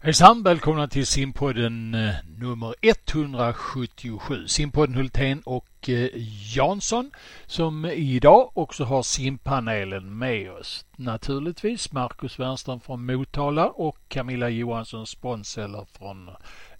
Hejsan! Välkomna till simpodden eh, nummer 177. Simpodden Hultén och eh, Jansson som idag också har simpanelen med oss. Naturligtvis Marcus Wernström från Motala och Camilla Johansson Sponseller från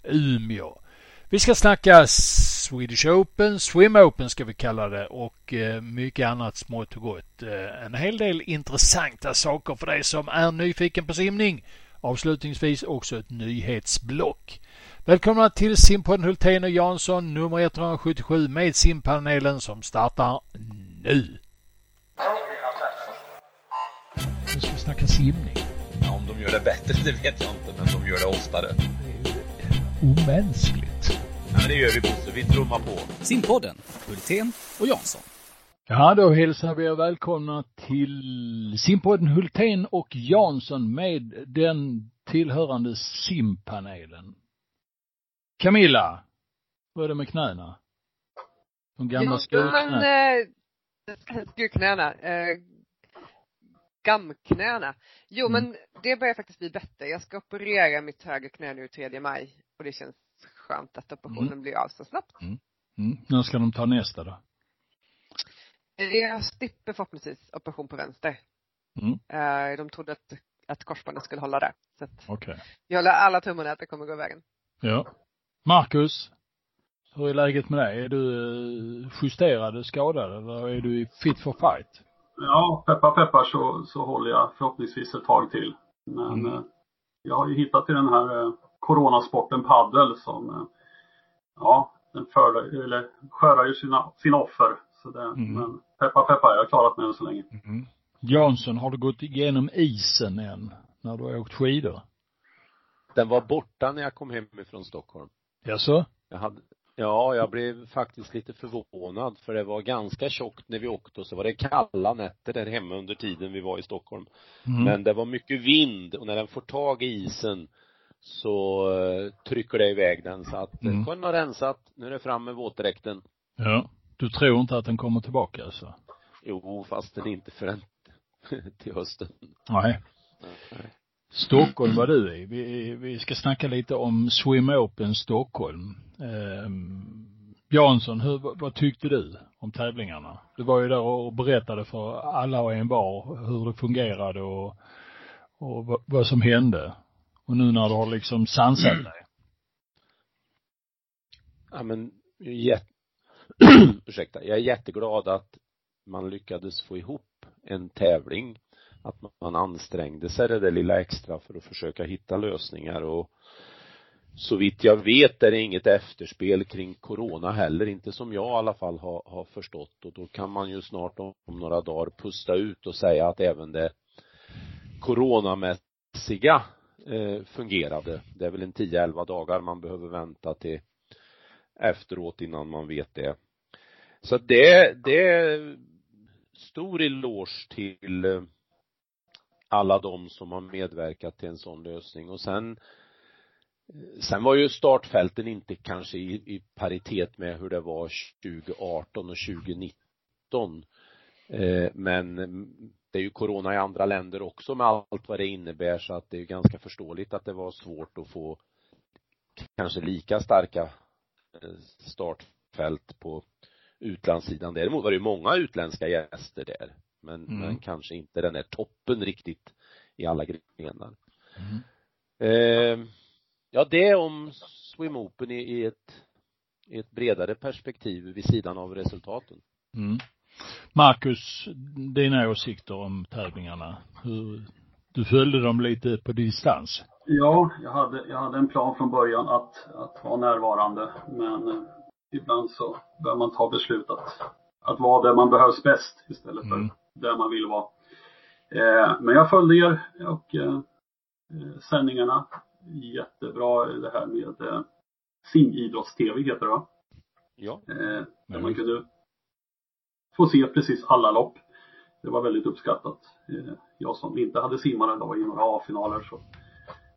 Umeå. Vi ska snacka Swedish Open, Swim Open ska vi kalla det och eh, mycket annat smått och gott. En hel del intressanta saker för dig som är nyfiken på simning. Avslutningsvis också ett nyhetsblock. Välkomna till simpodden Hultén och Jansson nummer 177 med simpanelen som startar nu. Nu ska vi snacka simning. Ja, om de gör det bättre, det vet jag inte, men de gör det oftare. Det omänskligt. Ja, men det gör vi Bosse, vi trummar på. Simpodden, Hultén och Jansson. Ja, då hälsar vi er välkomna till simpodden Hultén och Jansson med den tillhörande simpanelen. Camilla, hur är det med knäna? De gamla skurknäna. Eh, skurknäna. Eh, gamknäna. Jo, mm. men det börjar faktiskt bli bättre. Jag ska operera mitt högra knä nu 3 maj och det känns skönt att operationen mm. blir av så snabbt. Mm. Mm. När ska de ta nästa då? Jag slipper förhoppningsvis operation på vänster. Mm. Eh, de trodde att, att korsbandet skulle hålla det. Så att okay. jag håller alla tummarna att det kommer gå vägen. Ja. Marcus, hur är läget med dig? Är du eh, justerad, skadad eller är du fit for fight? Ja, peppar peppar så, så håller jag förhoppningsvis ett tag till. Men mm. Eh, jag har ju hittat till den här coronasporten paddel som, ja, den för, eller skördar ju sina, sina offer. Så det, mm. men Peppa peppa, jag har klarat mig än så länge. Mm. Jansson, har du gått igenom isen än? När du har åkt skidor? Den var borta när jag kom hem ifrån Stockholm. Jaså? Jag hade, ja, jag blev faktiskt lite förvånad för det var ganska tjockt när vi åkte och så var det kalla nätter där hemma under tiden vi var i Stockholm. Mm. Men det var mycket vind och när den får tag i isen så uh, trycker det iväg den så att mm. sjön har rensat, nu är det fram med våtdräkten. Ja. Du tror inte att den kommer tillbaka alltså? Jo, fast den inte förrän till hösten. Nej. Nej. Stockholm var du i. Vi, vi ska snacka lite om Swim Open Stockholm. Eh, Jansson, hur, vad tyckte du om tävlingarna? Du var ju där och berättade för alla och en var hur det fungerade och, och vad, vad som hände. Och nu när du har liksom sansat dig. Ja men, jätte ursäkta, jag är jätteglad att man lyckades få ihop en tävling att man ansträngde sig det där lilla extra för att försöka hitta lösningar och så vitt jag vet är det inget efterspel kring corona heller, inte som jag i alla fall har, har förstått och då kan man ju snart om, om några dagar pusta ut och säga att även det coronamässiga eh, fungerade. Det är väl en 10-11 dagar man behöver vänta till efteråt innan man vet det. Så det, det är stor eloge till eh, alla de som har medverkat till en sån lösning. Och sen eh, Sen var ju startfälten inte kanske i, i paritet med hur det var 2018 och 2019 eh, men mm, det är ju corona i andra länder också med allt vad det innebär så att det är ganska förståeligt att det var svårt att få kanske lika starka eh, startfält på utlandssidan. Däremot var det ju många utländska gäster där. Men, mm. men kanske inte den där toppen riktigt i alla grenar. Mm. Eh, ja, det om Swim Open i, i, ett, i ett bredare perspektiv vid sidan av resultaten. Mm. Marcus, dina åsikter om tävlingarna? Hur, du följde dem lite på distans? Ja, jag hade, jag hade en plan från början att, att vara närvarande. Men ibland så bör man ta beslut att, att vara där man behövs bäst istället för mm. där man vill vara. Eh, men jag följde er och eh, eh sändningarna. Jättebra det här med eh, simidrotts-tv heter det va? Ja. Eh, där mm. man kunde få se precis alla lopp. Det var väldigt uppskattat. Eh, jag som inte hade simmare då i några A-finaler så,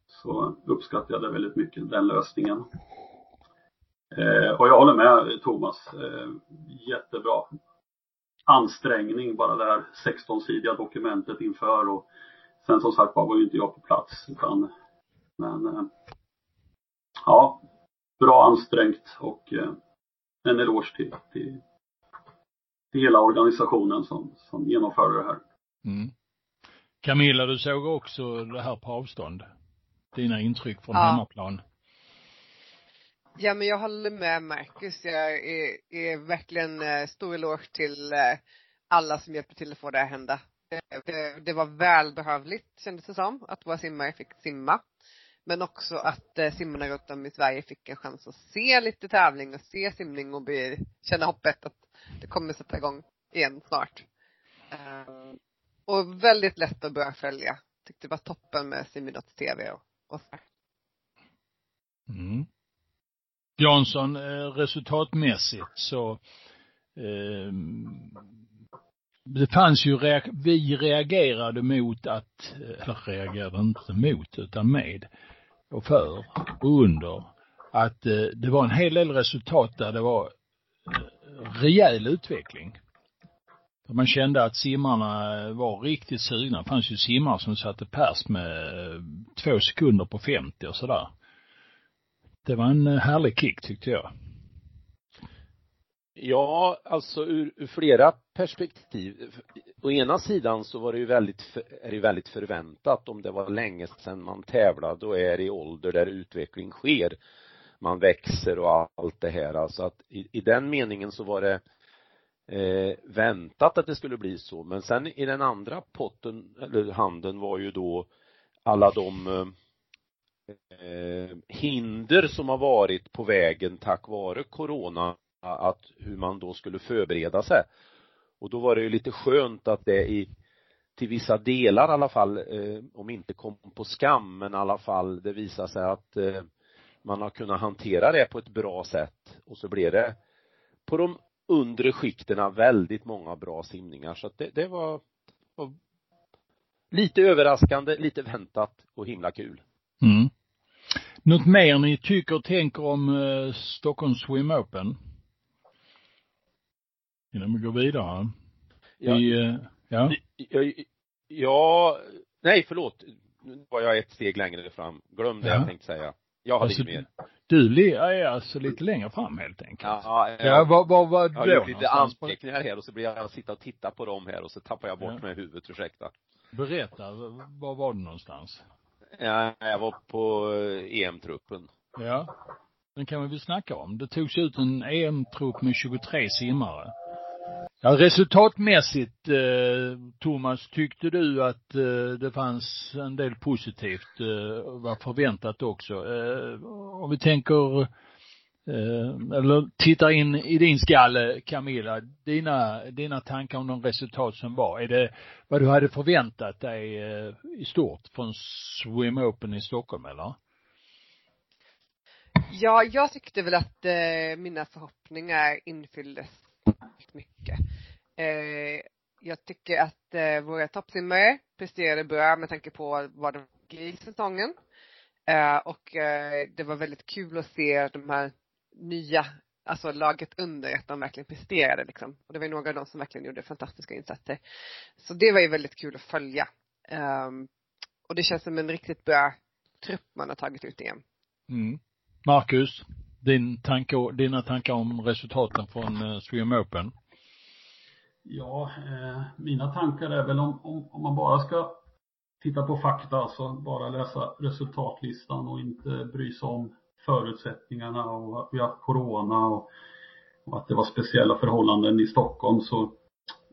så uppskattade jag väldigt mycket, den lösningen. Eh, och jag håller med Thomas. Eh, jättebra ansträngning bara det här 16-sidiga dokumentet inför och sen som sagt var var ju inte jag på plats utan Men eh, ja, bra ansträngt och eh, en eloge till, till, till hela organisationen som, som genomförde det här. Mm. Camilla, du såg också det här på avstånd. Dina intryck från ja. hemmaplan. Ja, men jag håller med Marcus. Jag är, är verkligen eh, stor eloge till eh, alla som hjälper till att få det att hända. Det, det var välbehövligt kändes det som, att våra simmare fick simma. Men också att eh, simmarna runt om i Sverige fick en chans att se lite tävling och se simning och bli, känna hoppet att det kommer sätta igång igen snart. Eh, och väldigt lätt att börja följa. Tyckte det var toppen med simidrotts-tv och, och så. Mm. Jansson, eh, resultatmässigt så eh, det fanns ju, vi reagerade mot att, eh, eller reagerade inte mot utan med och för och under att eh, det var en hel del resultat där det var eh, rejäl utveckling. Man kände att simmarna var riktigt sugna. Det fanns ju simmare som satte pers med två sekunder på 50 och sådär. Det var en eh, härlig kick tyckte jag. Ja, alltså ur, ur, flera perspektiv. Å ena sidan så var det ju väldigt, är det väldigt förväntat om det var länge sedan man tävlade och är i ålder där utveckling sker. Man växer och allt det här. Alltså att i, i den meningen så var det eh, väntat att det skulle bli så. Men sen i den andra potten, eller handen var ju då alla de eh, eh, hinder som har varit på vägen tack vare corona att hur man då skulle förbereda sig. Och då var det ju lite skönt att det i till vissa delar i alla fall, eh, om inte kom på skam, men i alla fall det visade sig att eh, man har kunnat hantera det på ett bra sätt och så blev det på de undre skikterna väldigt många bra simningar så att det, det var, var lite överraskande, lite väntat och himla kul. Mm. Något mer ni tycker och tänker om eh, Stockholms Swim Open? Innan vi går vidare. Ja. Vi, eh, ja. ja. Ja, nej förlåt. Nu var jag ett steg längre fram. Glöm det ja. jag tänkte säga. Jag hade alltså, mer. Du är alltså lite längre fram helt enkelt. Ja, ja, ja vad, vad var Jag har gjort lite anteckningar här och så blir jag sitta och titta på dem här och så tappar jag bort ja. mig i huvudet, ursäkta. Berätta, var var du någonstans? Ja, jag var på eh, e EM-truppen. Ja. Den kan vi väl snacka om. Det togs ut en EM-trupp med 23 simmare. Ja, resultatmässigt, eh, Thomas, tyckte du att eh, det fanns en del positivt, eh, var förväntat också. Eh, om vi tänker, eh, eller tittar in i din skalle, Camilla, dina, dina tankar om de resultat som var. Är det vad du hade förväntat dig eh, i stort från Swim Open i Stockholm, eller? Ja, jag tyckte väl att eh, mina förhoppningar infylldes mycket. Eh, jag tycker att eh, våra toppsimmare presterade bra med tanke på vad de gick i säsongen. Eh, och eh, det var väldigt kul att se de här nya, alltså laget under, att de verkligen presterade liksom. Och det var ju några av dem som verkligen gjorde fantastiska insatser. Så det var ju väldigt kul att följa. Um, och det känns som en riktigt bra trupp man har tagit ut igen. Mm. Marcus, din tanke, dina tankar om resultaten från Swim Open? Ja, eh, mina tankar är väl om, om, om, man bara ska titta på fakta, alltså bara läsa resultatlistan och inte bry sig om förutsättningarna och vi har corona och, och, att det var speciella förhållanden i Stockholm så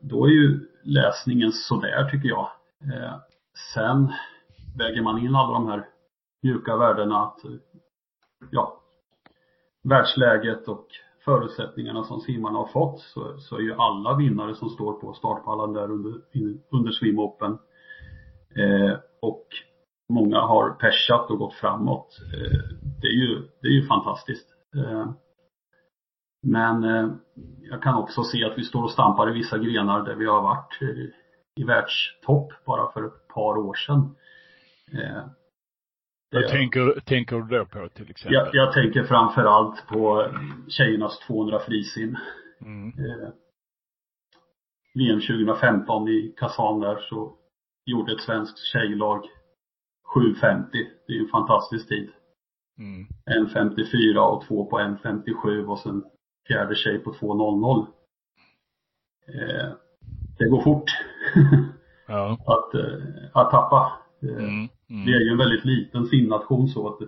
då är ju läsningen sådär tycker jag. Eh, sen väger man in alla de här mjuka värdena att ja, världsläget och förutsättningarna som simmarna har fått så, så är ju alla vinnare som står på startpallen där under, under swimopen. Eh, och många har persat och gått framåt. Eh, det, är ju, det är ju fantastiskt. Eh, men eh, jag kan också se att vi står och stampar i vissa grenar där vi har varit i, världstopp bara för ett par år sedan. Vad tänker, tänker du då på till exempel? Jag, jag tänker framförallt på tjejernas 200 frisim. Mm. VM 2015 i Kazan där så gjorde ett svenskt tjejlag 7.50. Det är ju en fantastisk tid. Mm. 1.54 och två på 1.57 och sen fjärde tjej på 2.00. Eh, det går fort ja. att, eh, att tappa. Eh, mm. Mm. Vi är ju en väldigt liten simnation så att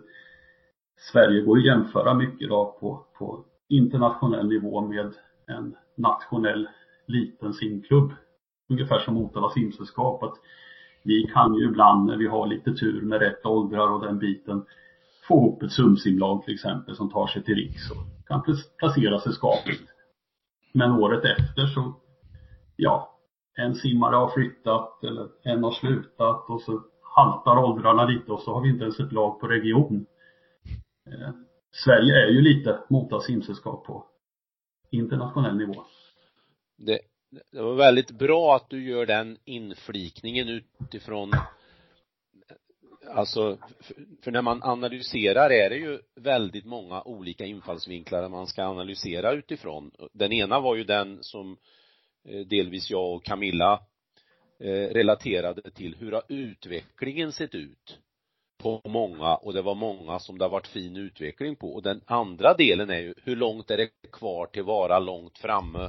Sverige går att jämföra mycket då på, på internationell nivå med en nationell liten simklubb. Ungefär som Motala simsällskap. Att vi kan ju ibland när vi har lite tur med rätt åldrar och den biten få ihop ett sumsimlag till exempel som tar sig till riks och kan placera sig skapligt. Men året efter så, ja, en simmare har flyttat eller en har slutat och så haltar åldrarna lite och så har vi inte ens ett lag på region. Eh, Sverige är ju lite Mota simsällskap på internationell nivå. Det, det var väldigt bra att du gör den inflikningen utifrån Alltså, för när man analyserar är det ju väldigt många olika infallsvinklar man ska analysera utifrån. Den ena var ju den som eh, delvis jag och Camilla eh, relaterade till. Hur har utvecklingen sett ut? på många och det var många som det har varit fin utveckling på och den andra delen är ju hur långt är det kvar till vara långt framme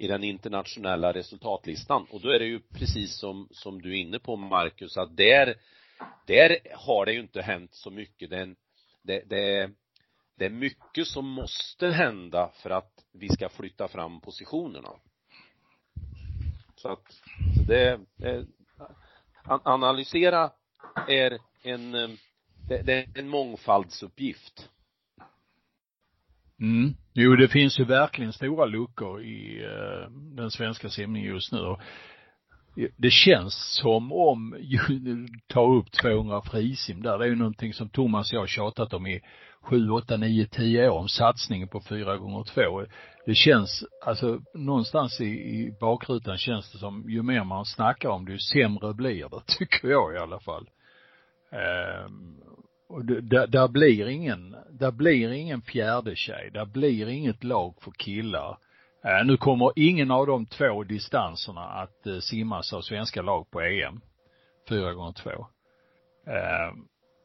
i den internationella resultatlistan och då är det ju precis som, som du är inne på Marcus att där, där har det ju inte hänt så mycket. Det, det, det, det är mycket som måste hända för att vi ska flytta fram positionerna. Så att, så det, det analysera är en, eh, det, det är en mångfaldsuppgift. Mm. Jo, det finns ju verkligen stora luckor i eh, den svenska simningen just nu. Och det känns som om, ta upp 200 frisim där, det är ju någonting som Thomas och jag har tjatat om i 7, 8, 9, 10 år om satsningen på 4 gånger 2 Det känns, alltså någonstans i, i bakrutan känns det som ju mer man snackar om det, ju sämre blir det, tycker jag i alla fall. Um, och där, där blir ingen, där blir ingen fjärde tjej, där blir inget lag för killar. Eh, nu kommer ingen av de två distanserna att eh, simmas av svenska lag på EM. Fyra gånger två. Eh,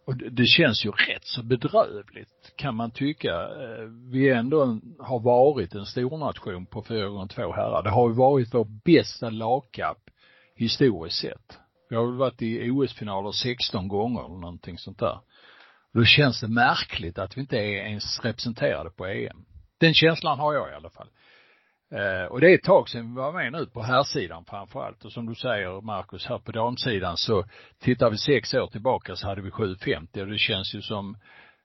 och det, det, känns ju rätt så bedrövligt kan man tycka. Eh, vi ändå har varit en stornation på fyra gånger två herrar. Det har ju varit vår bästa lagkapp historiskt sett. Vi har väl varit i OS-finaler 16 gånger eller någonting sånt där. Då känns det märkligt att vi inte är ens representerade på EM. Den känslan har jag i alla fall. Eh, och det är ett tag sedan vi var med nu på här sidan framför allt. Och som du säger Marcus, här på damsidan så tittar vi sex år tillbaka så hade vi 750 och det känns ju som,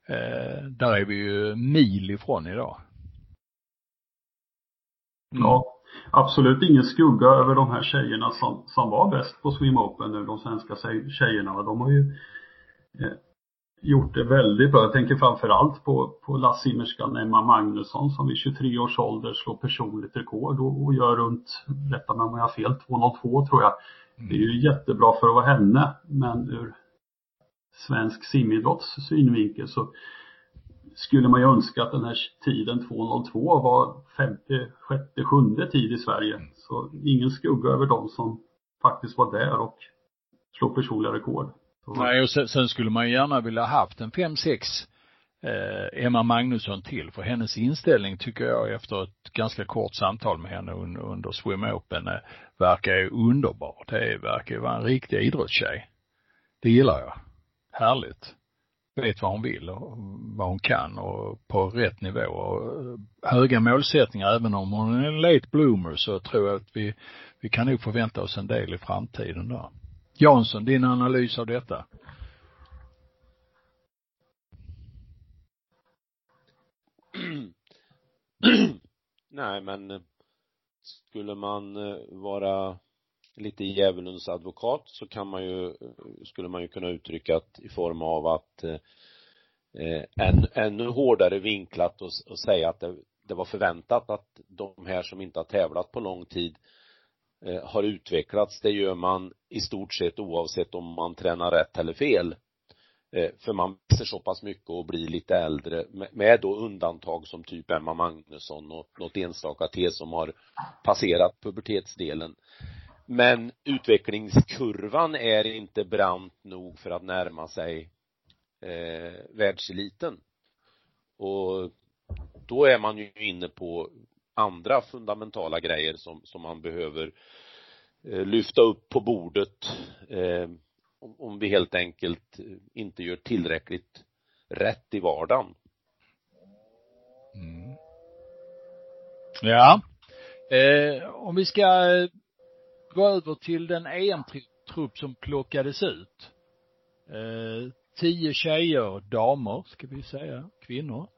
eh, där är vi ju mil ifrån idag. Mm. Ja, absolut ingen skugga över de här tjejerna som, som var bäst på Swim Open nu, de svenska tjejerna. De har ju eh, gjort det väldigt bra. Jag tänker framförallt på, på lassimmerskan Emma Magnusson som vid 23 års ålder slår personligt rekord och, och gör runt, rätta mig om jag har fel, 202 tror jag. Det är ju jättebra för att vara henne, men ur svensk simidrotts synvinkel så skulle man ju önska att den här tiden 2.02 var femte, sjätte, sjunde tid i Sverige. Mm. Så ingen skugga över dem som faktiskt var där och slog personliga rekord. Nej, och sen, sen, skulle man gärna vilja haft en fem, sex eh, Emma Magnusson till, för hennes inställning tycker jag efter ett ganska kort samtal med henne under, under Swim Open eh, verkar ju underbar. Det verkar ju vara en riktig idrottstjej. Det gillar jag. Härligt vet vad hon vill och vad hon kan och på rätt nivå och höga målsättningar. Även om hon är en late bloomer så tror jag att vi, vi kan nog förvänta oss en del i framtiden där. Jansson, din analys av detta? Nej men eh, skulle man eh, vara lite djävulens advokat så kan man ju, eh, skulle man ju kunna uttrycka att i form av att eh, än, ännu hårdare vinklat och, och säga att det, det, var förväntat att de här som inte har tävlat på lång tid eh, Eh, har utvecklats. Det gör man i stort sett oavsett om man tränar rätt eller fel. Eh, för man växer så pass mycket och blir lite äldre med, med då undantag som typ Emma Magnusson och något enstaka till som har passerat pubertetsdelen. Men utvecklingskurvan är inte brant nog för att närma sig eh, världseliten. Och då är man ju inne på andra fundamentala grejer som, som man behöver eh, lyfta upp på bordet eh, om, om vi helt enkelt eh, inte gör tillräckligt rätt i vardagen. Mm. Ja. Eh, om vi ska eh, gå över till den EM-trupp som plockades ut. Eh, tio tjejer, damer ska vi säga, kvinnor.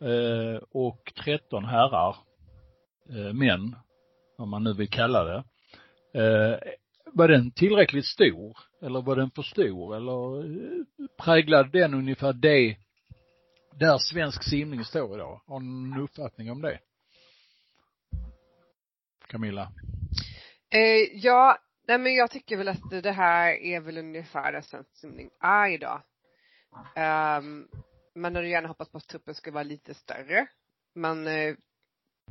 Eh, och 13 herrar, Eh, män, om man nu vill kalla det. Eh, var den tillräckligt stor? Eller var den för stor? Eller eh, präglade den ungefär det där svensk simning står idag? Har ni någon uppfattning om det? Camilla? Eh, ja, nej men jag tycker väl att det här är väl ungefär där svensk simning är idag. Um, man hade gärna hoppats på att truppen skulle vara lite större. Men eh,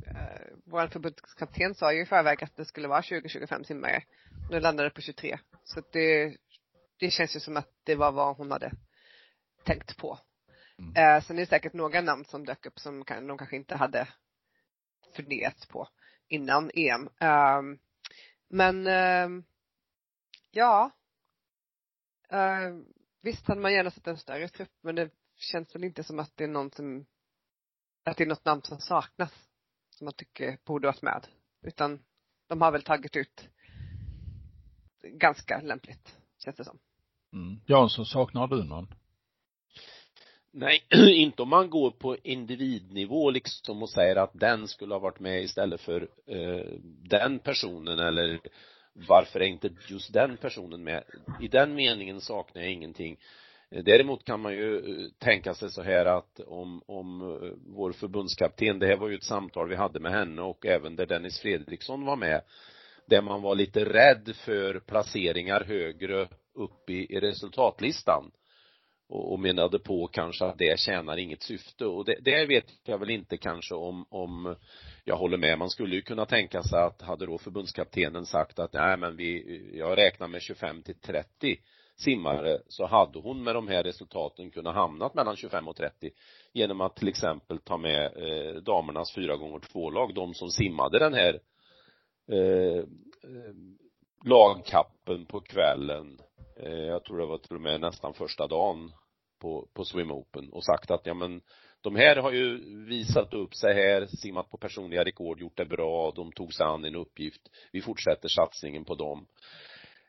eh, vår förbundskapten sa ju i förväg att det skulle vara 20-25 simmare. Nu landade det på 23. Så det, det känns ju som att det var vad hon hade tänkt på. Mm. Eh, sen är det säkert några namn som dök upp som kan, de kanske inte hade funderat på innan EM. Um, ehm, men um, ja. Uh, visst hade man gärna sett en större trupp men det känns väl inte som att det är någon som, att det är något namn som saknas. Som man tycker borde varit med. Utan de har väl tagit ut ganska lämpligt, känns det som. Mm. Jansson, saknar du någon? Nej, inte om man går på individnivå liksom och säger att den skulle ha varit med istället för eh, den personen eller varför är inte just den personen med? I den meningen saknar jag ingenting. Däremot kan man ju eh, tänka sig så här att om, om eh, vår förbundskapten, det här var ju ett samtal vi hade med henne och även där Dennis Fredriksson var med, där man var lite rädd för placeringar högre upp i, i resultatlistan och, och menade på kanske att det tjänar inget syfte och det, det vet jag väl inte kanske om, om jag håller med. Man skulle ju kunna tänka sig att hade då förbundskaptenen sagt att nej men vi, jag räknar med 25 till 30 simmare så hade hon med de här resultaten kunnat hamnat mellan 25 och 30 genom att till exempel ta med eh, damernas fyra gånger två lag de som simmade den här eh, eh lagkappen på kvällen eh, jag tror det var till och med nästan första dagen på, på Swim Open och sagt att ja men de här har ju visat upp sig här, simmat på personliga rekord, gjort det bra, de tog sig an en uppgift. Vi fortsätter satsningen på dem.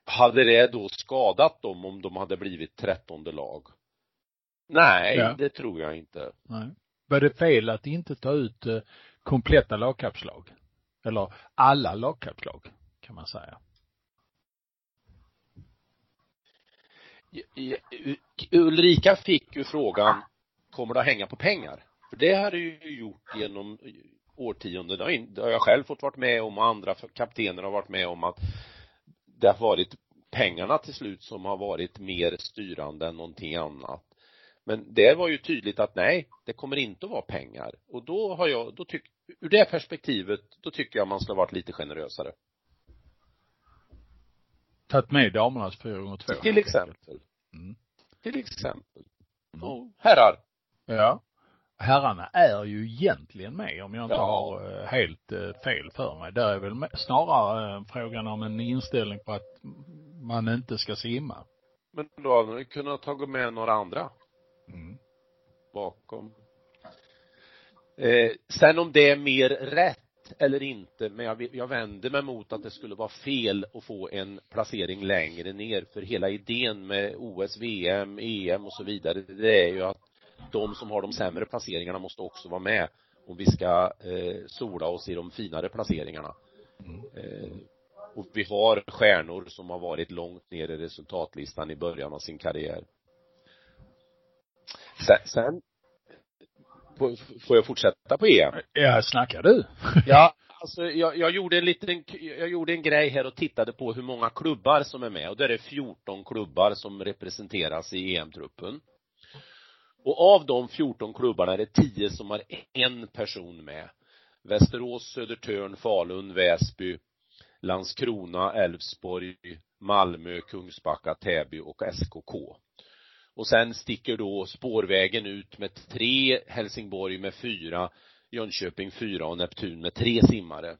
Hade det då skadat dem om de hade blivit trettonde lag? Nej, ja. det tror jag inte. Nej. Var det fel att inte ta ut eh, kompletta lagkapslag? Eller alla lagkapslag, kan man säga. Ulrika fick ju frågan, kommer det att hänga på pengar? För det har det ju gjort genom årtionden. Det har jag själv fått varit med om och andra kaptener har varit med om att det har varit pengarna till slut som har varit mer styrande än någonting annat. Men det var ju tydligt att nej, det kommer inte att vara pengar. Och då har jag, då tycker, ur det perspektivet, då tycker jag man ska varit lite generösare. Tagit med damernas fyra gånger två. Till exempel. Mm. Till exempel. Mm. Och herrar. Ja herrarna är ju egentligen med om jag inte ja. har eh, helt eh, fel för mig. Det är väl snarare eh, frågan om en inställning på att man inte ska simma. Men då hade ni kunnat ta med några andra. Mm. Bakom. Eh, sen om det är mer rätt eller inte, men jag, jag vänder mig mot att det skulle vara fel att få en placering längre ner, för hela idén med OS, VM, EM och så vidare, det är ju att de som har de sämre placeringarna måste också vara med om vi ska eh, sola oss i de finare placeringarna. Mm. Eh, och vi har stjärnor som har varit långt ner i resultatlistan i början av sin karriär. Sen, sen får jag fortsätta på EM? Ja, snackar du? ja, alltså jag, jag gjorde en liten, jag gjorde en grej här och tittade på hur många klubbar som är med och där är det 14 klubbar som representeras i EM-truppen. Och av de 14 klubbarna är det 10 som har en person med. Västerås, Södertörn, Falun, Väsby, Landskrona, Älvsborg, Malmö, Kungsbacka, Täby och SKK. Och sen sticker då spårvägen ut med tre, Helsingborg med fyra, Jönköping fyra och Neptun med tre simmare.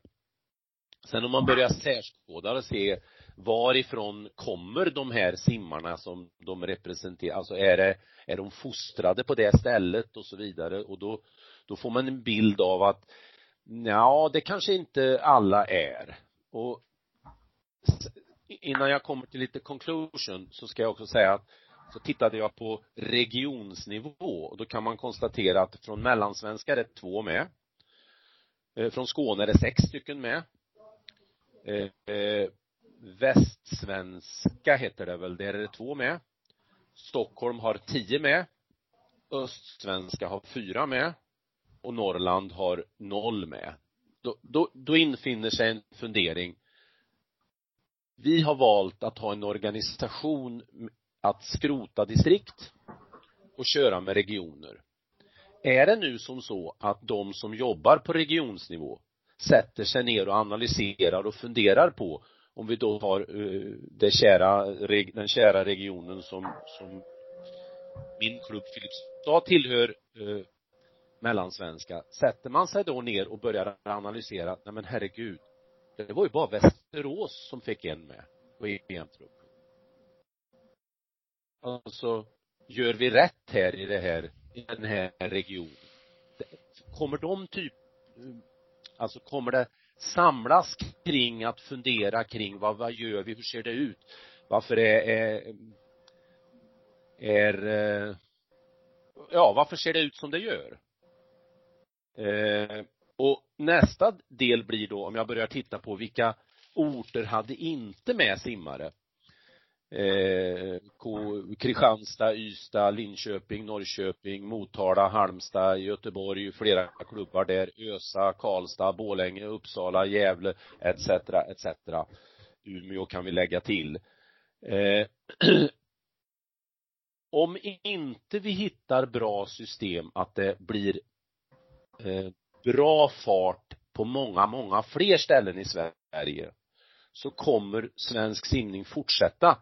Sen om man börjar särskåda och se varifrån kommer de här simmarna som de representerar, alltså är det, är de fostrade på det stället och så vidare och då, då får man en bild av att ja, det kanske inte alla är. Och innan jag kommer till lite conclusion så ska jag också säga att så tittade jag på regionsnivå och då kan man konstatera att från mellansvenska är det två med. Eh, från Skåne är det sex stycken med. Eh, eh, Västsvenska heter det väl, där är det två med. Stockholm har tio med. Östsvenska har fyra med. Och Norrland har noll med. Då, då, då infinner sig en fundering. Vi har valt att ha en organisation att skrota distrikt och köra med regioner. Är det nu som så att de som jobbar på regionsnivå sätter sig ner och analyserar och funderar på om vi då har eh, det kära, den kära regionen som, som min klubb Filipstad tillhör eh, mellansvenska, sätter man sig då ner och börjar analysera, nej men herregud, det var ju bara Västerås som fick en med på EM-truppen. Alltså, gör vi rätt här i det här, i den här regionen? Kommer de typ, eh, alltså kommer det samlas kring att fundera kring vad, vad gör vi, hur ser det ut? Varför är, är, är eh, ja, varför ser det ut som det gör? Eh, och nästa del blir då, om jag börjar titta på vilka orter hade inte med simmare eh, Kristianstad, Ystad, Linköping, Norrköping, Motala, Halmstad, Göteborg, flera klubbar där, Ösa, Karlstad, Bålänge, Uppsala, Gävle etc. etc. Umeå kan vi lägga till. Eh, om inte vi hittar bra system att det blir eh, bra fart på många, många fler ställen i Sverige så kommer svensk simning fortsätta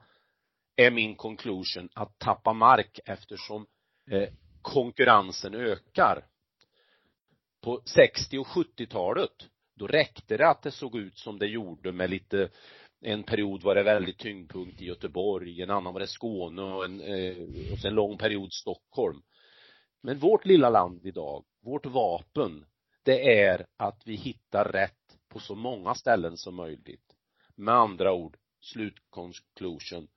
är min conclusion att tappa mark eftersom eh, konkurrensen ökar. På 60 och 70-talet, då räckte det att det såg ut som det gjorde med lite en period var det väldigt tyngdpunkt i Göteborg, en annan var det Skåne och en, eh, och sen en lång period Stockholm. Men vårt lilla land idag, vårt vapen, det är att vi hittar rätt på så många ställen som möjligt. Med andra ord, slutconclusion,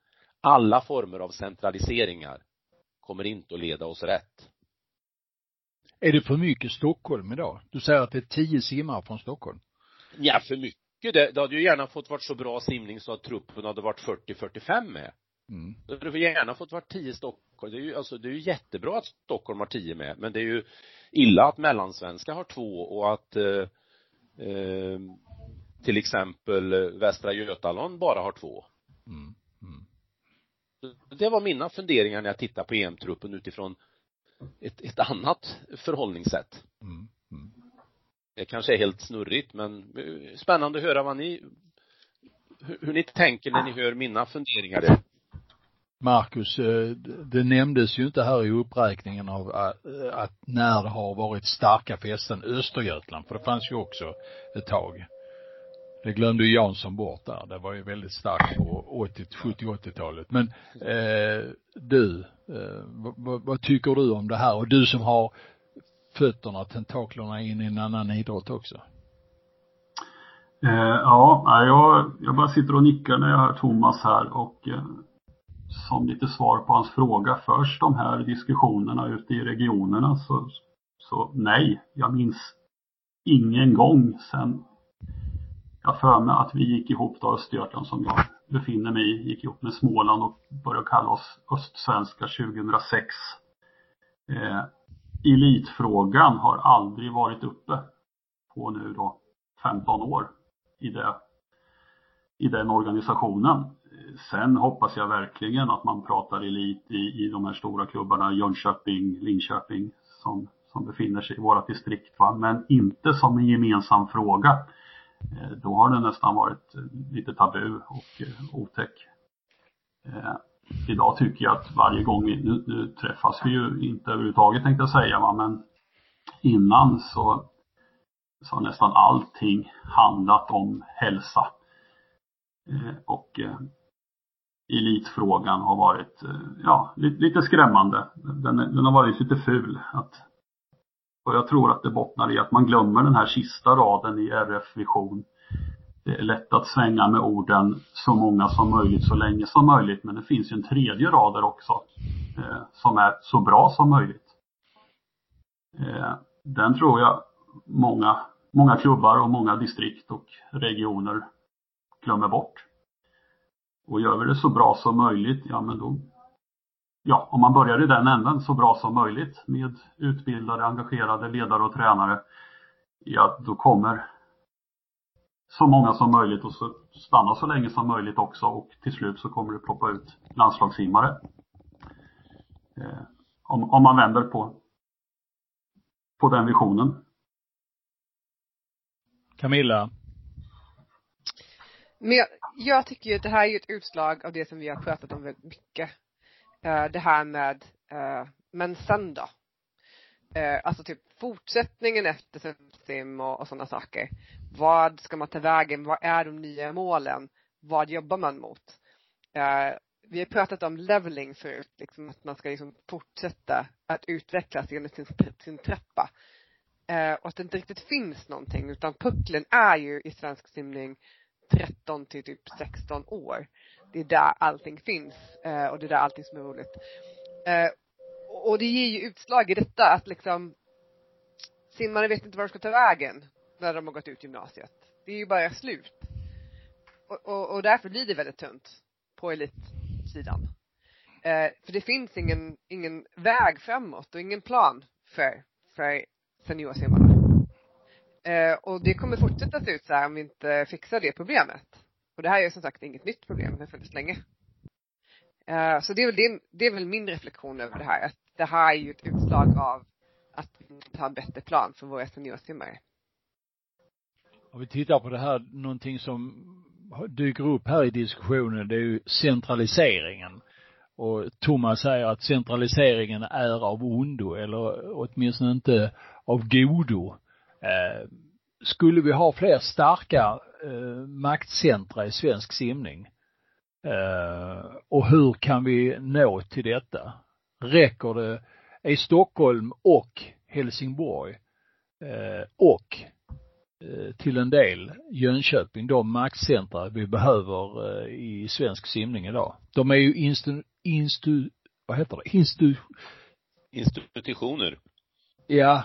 alla former av centraliseringar kommer inte att leda oss rätt. Är det för mycket Stockholm idag? Du säger att det är tio simmare från Stockholm. Ja, för mycket. Det, det hade ju gärna fått varit så bra simning så att truppen hade varit 40-45 med. Mm. Det hade gärna fått varit tio Stockholm. Det är ju, alltså, det är ju jättebra att Stockholm har tio med, men det är ju illa att mellansvenska har två och att eh, eh, till exempel Västra Götaland bara har två. Mm. Det var mina funderingar när jag tittade på EM-truppen utifrån ett, ett annat förhållningssätt. Mm. Mm. Det kanske är helt snurrigt men eh, spännande att höra vad ni hur, hur ni tänker när ni hör mina funderingar där. Marcus, eh, det nämndes ju inte här i uppräkningen av eh, att när det har varit starka fästen Östergötland, för det fanns ju också ett tag. Det glömde ju Jansson bort där. Det var ju väldigt starkt på 80, 70, 80-talet. Men eh, du, eh, vad, vad, tycker du om det här? Och du som har fötterna, tentaklerna in i en annan idrott också. Eh, ja, jag, jag bara sitter och nickar när jag hör Thomas här och eh, som lite svar på hans fråga. Först de här diskussionerna ute i regionerna så, så nej, jag minns ingen gång sen jag för mig att vi gick ihop då Östergötland som jag befinner mig i, gick ihop med Småland och började kalla oss Östsvenska 2006. Eh, elitfrågan har aldrig varit uppe på nu då 15 år i, det, i den organisationen. Sen hoppas jag verkligen att man pratar elit i, i de här stora klubbarna Jönköping, Linköping som, som befinner sig i våra distrikt. Va? Men inte som en gemensam fråga. Eh, då har det nästan varit eh, lite tabu och eh, otäck. Idag tycker jag att varje gång vi, nu, nu träffas vi ju inte överhuvudtaget tänkte jag säga va, men innan så, så har nästan allting handlat om hälsa. Och elitfrågan har varit, ja, lite skrämmande. Den, den har varit lite ful. Att och jag tror att det bottnar i att man glömmer den här sista raden i RF Vision. Det är lätt att svänga med orden så många som möjligt, så länge som möjligt. Men det finns ju en tredje rad där också. Eh, som är så bra som möjligt. Eh, den tror jag många, många klubbar och många distrikt och regioner glömmer bort. Och gör vi det så bra som möjligt, ja men då ja, om man börjar i den änden så bra som möjligt med utbildade, engagerade ledare och tränare, ja då kommer så många som möjligt och så stanna så länge som möjligt också och till slut så kommer det ploppa ut landslagssimmare. Eh, om, om man vänder på, på den visionen. Camilla? Men jag, jag tycker ju att det här är ett utslag av det som vi har pratat om väldigt mycket Eh, det här med, eh, men sen då? Eh, alltså typ fortsättningen efter sim och, och sådana saker. Vad ska man ta vägen? Vad är de nya målen? Vad jobbar man mot? vi har pratat om leveling förut, liksom att man ska liksom fortsätta att utvecklas genom sin, sin trappa. och att det inte riktigt finns någonting utan pucklen är ju i svensk simning 13 till typ 16 år det är där allting finns eh, och det är där allting som är roligt. Eh, och det ger ju utslag i detta att liksom simmarna vet inte var de ska ta vägen när de har gått ut gymnasiet. Det är ju bara slut. Och, och, och därför blir det väldigt tunt på elitsidan. Eh, för det finns ingen, ingen väg framåt och ingen plan för, för seniorsimmarna. Eh, och det kommer fortsätta se ut så här om vi inte fixar det problemet. Och det här är som sagt inget nytt problem, det har funnits länge. Uh, så det är, väl det, det är väl min reflektion över det här, att det här är ju ett utslag av att vi måste ha en bättre plan för våra seniorsimmare. Om vi tittar på det här, någonting som dyker upp här i diskussionen, det är ju centraliseringen. Och Thomas säger att centraliseringen är av ondo, eller åtminstone inte av godo. Eh, skulle vi ha fler starka eh, maktcentra i svensk simning. Eh, och hur kan vi nå till detta? Räcker det, är Stockholm och Helsingborg eh, och eh, till en del Jönköping de maktcentra vi behöver eh, i svensk simning idag. De är ju instu, instu vad heter det, instu, institutioner. Ja,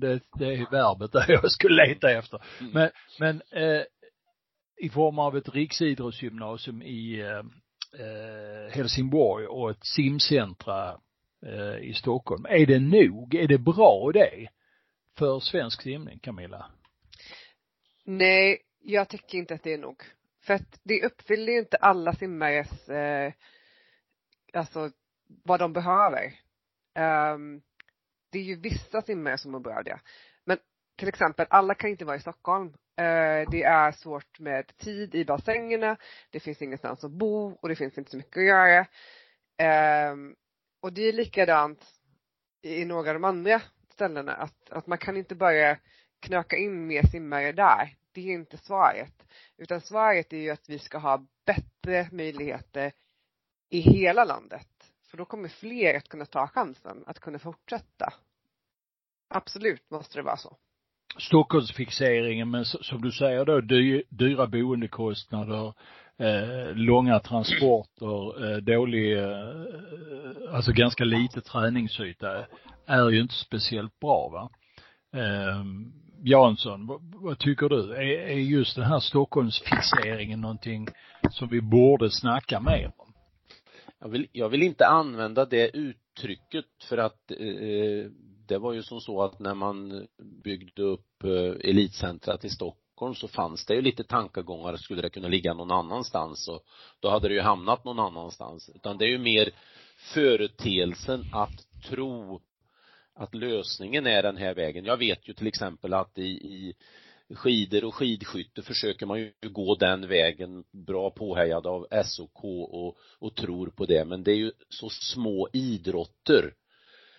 det, det är verbet där jag skulle leta efter. Mm. Men, men eh, i form av ett riksidrottsgymnasium i eh, eh, Helsingborg och ett simcentra eh, i Stockholm. Är det nog? Är det bra det? För svensk simning, Camilla? Nej, jag tycker inte att det är nog. För att det uppfyller ju inte alla simmares, eh, alltså vad de behöver. Um, det är ju vissa simmare som mår bra av det. Men till exempel, alla kan inte vara i Stockholm. Eh, det är svårt med tid i bassängerna, det finns ingenstans att bo och det finns inte så mycket att göra. Ehm, och det är likadant i några av de andra ställena, att, att man kan inte bara knöka in mer simmare där. Det är inte svaret. Utan svaret är ju att vi ska ha bättre möjligheter i hela landet. För då kommer fler att kunna ta chansen att kunna fortsätta. Absolut måste det vara så. Stockholmsfixeringen, men som du säger då, dyra boendekostnader, eh, långa transporter, eh, dålig, eh, alltså ganska lite träningsyta är ju inte speciellt bra va. Eh, Jansson, vad, vad, tycker du? Är, är just den här Stockholmsfixeringen någonting som vi borde snacka mer om? Jag vill, jag vill inte använda det uttrycket för att eh, eh, det var ju som så att när man byggde upp eh, elitcentrat i Stockholm så fanns det ju lite tankegångar, skulle det kunna ligga någon annanstans och då hade det ju hamnat någon annanstans. Utan det är ju mer företeelsen att tro att lösningen är den här vägen. Jag vet ju till exempel att i, i skidor och skidskytte försöker man ju gå den vägen, bra påhejad av SOK och, och tror på det, men det är ju så små idrotter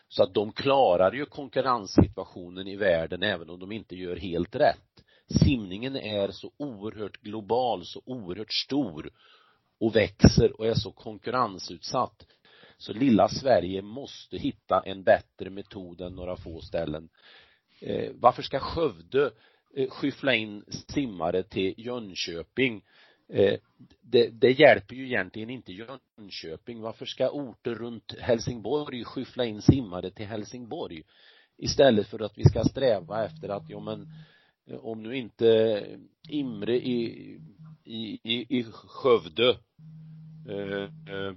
så att de klarar ju konkurrenssituationen i världen även om de inte gör helt rätt. Simningen är så oerhört global, så oerhört stor och växer och är så konkurrensutsatt. Så lilla Sverige måste hitta en bättre metod än några få ställen. Eh, varför ska Skövde Eh, skyffla in simmare till Jönköping eh, det, det, hjälper ju egentligen inte Jönköping. Varför ska orter runt Helsingborg skyffla in simmare till Helsingborg? Istället för att vi ska sträva efter att, ja men eh, om nu inte Imre i, i, i, i Skövde eh, eh,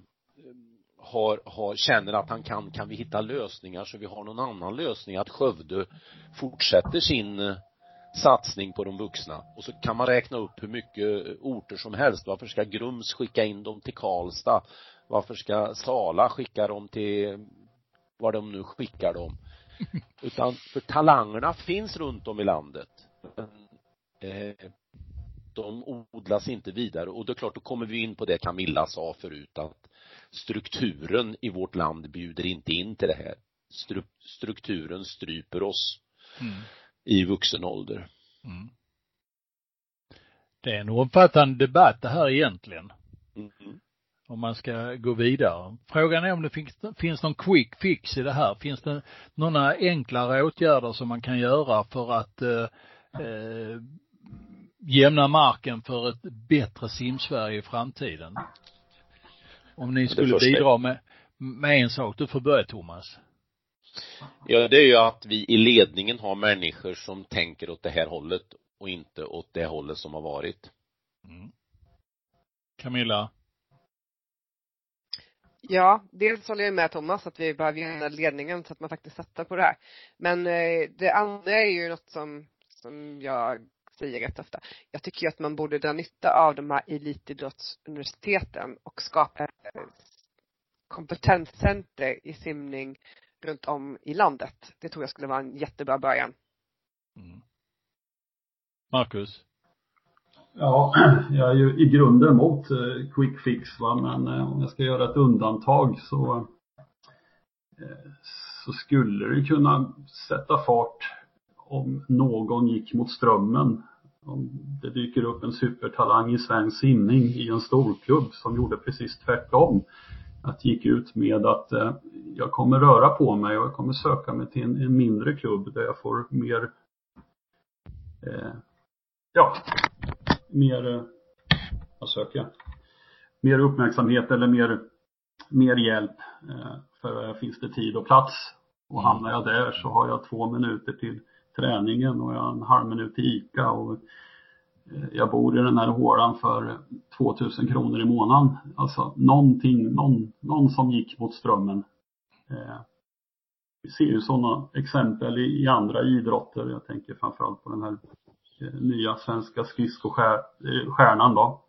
har, har, känner att han kan, kan vi hitta lösningar så vi har någon annan lösning att Skövde fortsätter sin satsning på de vuxna och så kan man räkna upp hur mycket orter som helst. Varför ska Grums skicka in dem till Karlstad? Varför ska Sala skicka dem till var de nu skickar dem? Utan för talangerna finns runt om i landet. Eh, de odlas inte vidare och det är klart, då kommer vi in på det Camilla sa förut att strukturen i vårt land bjuder inte in till det här. strukturen stryper oss. Mm i vuxen ålder. Mm. Det är en omfattande debatt det här egentligen. Mm. Om man ska gå vidare. Frågan är om det finns, finns någon quick fix i det här. Finns det några enklare åtgärder som man kan göra för att eh, eh, jämna marken för ett bättre simsverige i framtiden? Om ni skulle bidra med, med en sak. Du får börja Thomas. Ja, det är ju att vi i ledningen har människor som tänker åt det här hållet och inte åt det hållet som har varit. Mm. Camilla? Ja, dels håller jag med Thomas att vi behöver ändra ledningen så att man faktiskt satsar på det här. Men eh, det andra är ju något som, som jag säger rätt ofta. Jag tycker ju att man borde dra nytta av de här elitidrottsuniversiteten och skapa kompetenscenter i simning runt om i landet. Det tror jag skulle vara en jättebra början. Mm. Marcus? Ja, jag är ju i grunden emot eh, quick fix va, men eh, om jag ska göra ett undantag så eh, så skulle det kunna sätta fart om någon gick mot strömmen. Om det dyker upp en supertalang i svensk simning i en storklubb som gjorde precis tvärtom att gick ut med att jag kommer röra på mig och jag kommer söka mig till en, en mindre klubb där jag får mer eh, ja, mer, eh, vad söker jag? Mer uppmärksamhet eller mer, mer hjälp. Eh, för finns det tid och plats. Och hamnar jag där så har jag två minuter till träningen och jag har en halv minut till ICA och eh, jag bor i den här hålan för 2000 kronor i månaden. Alltså någonting, någon, någon som gick mot strömmen. Eh, vi ser ju sådana exempel i, andra idrotter. Jag tänker framförallt på den här eh, nya svenska skridskostjärnan då.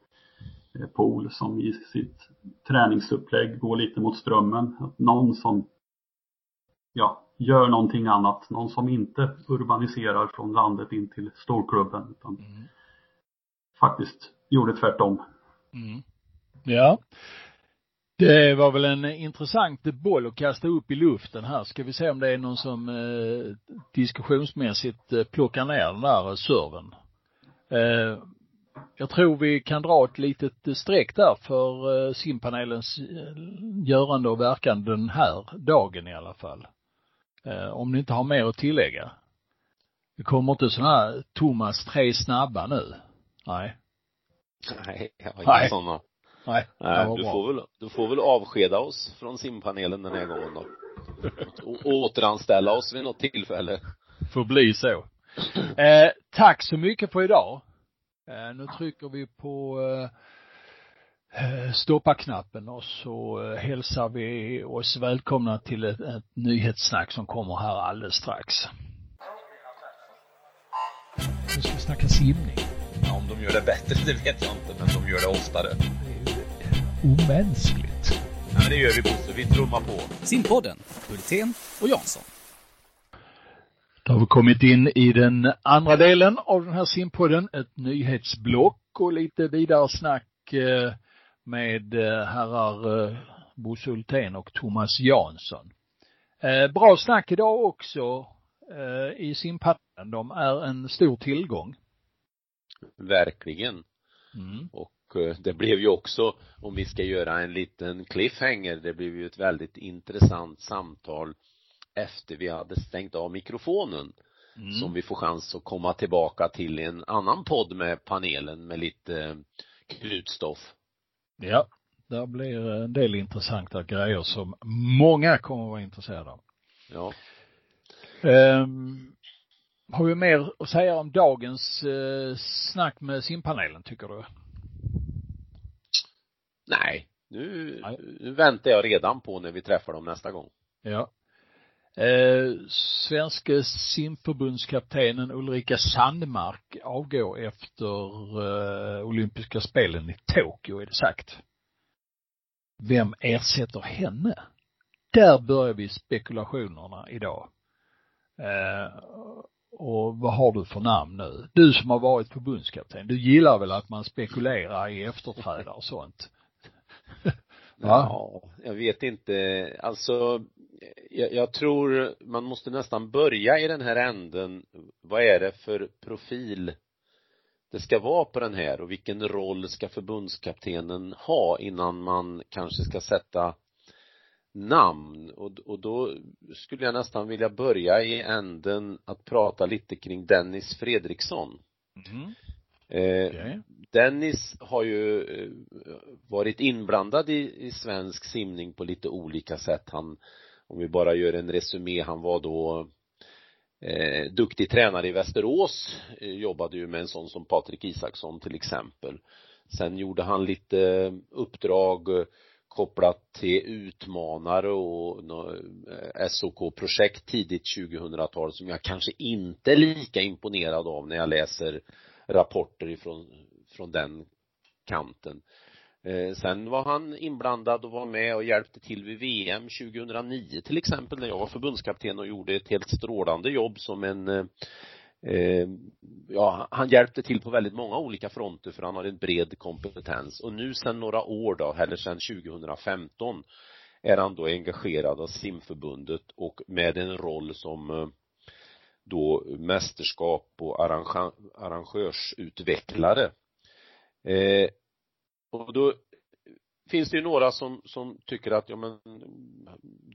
Pool som i sitt träningsupplägg går lite mot strömmen. Att någon som ja, gör någonting annat. Någon som inte urbaniserar från landet in till storklubben. Utan mm faktiskt gjorde tvärtom. Mm. Ja. Det var väl en intressant boll att kasta upp i luften här. Ska vi se om det är någon som eh, diskussionsmässigt eh, plockar ner den där serven. Eh, jag tror vi kan dra ett litet streck där för eh, simpanelens eh, görande och verkan den här dagen i alla fall. Eh, om ni inte har mer att tillägga. Det kommer inte sådana här Thomas tre snabba nu. Nej. Nej, jag har inga sådana. Nej. Nej, du får väl, du får väl avskeda oss från simpanelen den här gången då. Och återanställa oss vid något tillfälle. Får bli så. Eh, tack så mycket för idag. Eh, nu trycker vi på eh, stoppa-knappen och så eh, hälsar vi oss välkomna till ett, ett nyhetssnack som kommer här alldeles strax. Nu ska vi snacka simning. Ja, om de gör det bättre, det vet jag inte, men de gör det oftare. Det är ju omänskligt. Ja, men det gör vi Bosse, vi trummar på. Simpodden, Hultén och Jansson. Då har vi kommit in i den andra delen av den här simpodden, ett nyhetsblock och lite vidare snack eh, med eh, herrar eh, Bosse Hultén och Thomas Jansson. Bra snack idag också i simpadden. De är en stor tillgång. Verkligen. Mm. Och det blev ju också, om vi ska göra en liten cliffhanger, det blev ju ett väldigt intressant samtal efter vi hade stängt av mikrofonen mm. som vi får chans att komma tillbaka till i en annan podd med panelen med lite eh, knutstoff. Ja, där blir en del intressanta grejer som många kommer att vara intresserade av. Ja. Um, har vi mer att säga om dagens uh, snack med simpanelen tycker du? Nej, nu, Nej. nu väntar jag redan på när vi träffar dem nästa gång. Ja. Eh, svenske simförbundskaptenen Ulrika Sandmark avgår efter eh, olympiska spelen i Tokyo är det sagt. Vem ersätter henne? Där börjar vi spekulationerna idag. Eh, och vad har du för namn nu? Du som har varit förbundskapten, du gillar väl att man spekulerar i efterträdare och sånt? Ja, jag vet inte. Alltså, jag, jag, tror man måste nästan börja i den här änden. Vad är det för profil det ska vara på den här och vilken roll ska förbundskaptenen ha innan man kanske ska sätta namn och, och då skulle jag nästan vilja börja i änden att prata lite kring Dennis Fredriksson. Mm. Eh, okay. Dennis har ju eh, varit inblandad i, i svensk simning på lite olika sätt. Han, om vi bara gör en resumé, han var då eh, duktig tränare i Västerås, eh, jobbade ju med en sån som Patrik Isaksson till exempel. Sen gjorde han lite eh, uppdrag kopplat till utmanare och SOK-projekt tidigt 2000-tal som jag kanske inte är lika imponerad av när jag läser rapporter ifrån från den kanten. Eh, sen var han inblandad och var med och hjälpte till vid VM 2009 till exempel när jag var förbundskapten och gjorde ett helt strålande jobb som en eh, eh, ja, han hjälpte till på väldigt många olika fronter för han har en bred kompetens och nu sedan några år då, eller sedan 2015 är han då engagerad av simförbundet och med en roll som då mästerskap och arrangörsutvecklare Eh, och då finns det ju några som, som tycker att, ja men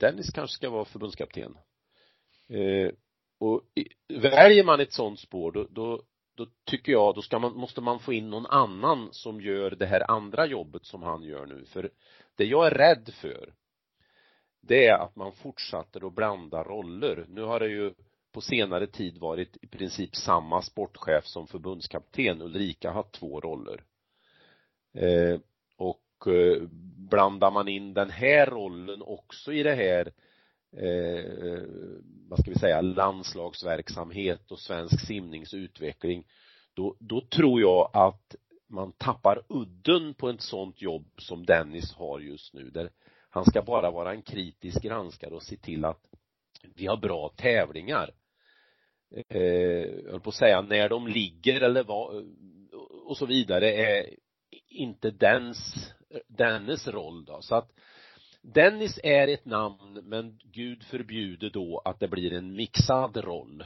Dennis kanske ska vara förbundskapten. Eh, och väljer man ett sånt spår då, då, då tycker jag, då ska man, måste man få in någon annan som gör det här andra jobbet som han gör nu. För det jag är rädd för, det är att man fortsätter att blanda roller. Nu har det ju på senare tid varit i princip samma sportchef som förbundskapten. Ulrika har haft två roller. Eh, och eh, blandar man in den här rollen också i det här eh, vad ska vi säga, landslagsverksamhet och svensk simningsutveckling då, då tror jag att man tappar udden på ett sånt jobb som Dennis har just nu där han ska bara vara en kritisk granskare och se till att vi har bra tävlingar. Eh, jag höll på att säga när de ligger eller vad och så vidare är inte dens, dennes roll då. Så att Dennis är ett namn men Gud förbjuder då att det blir en mixad roll.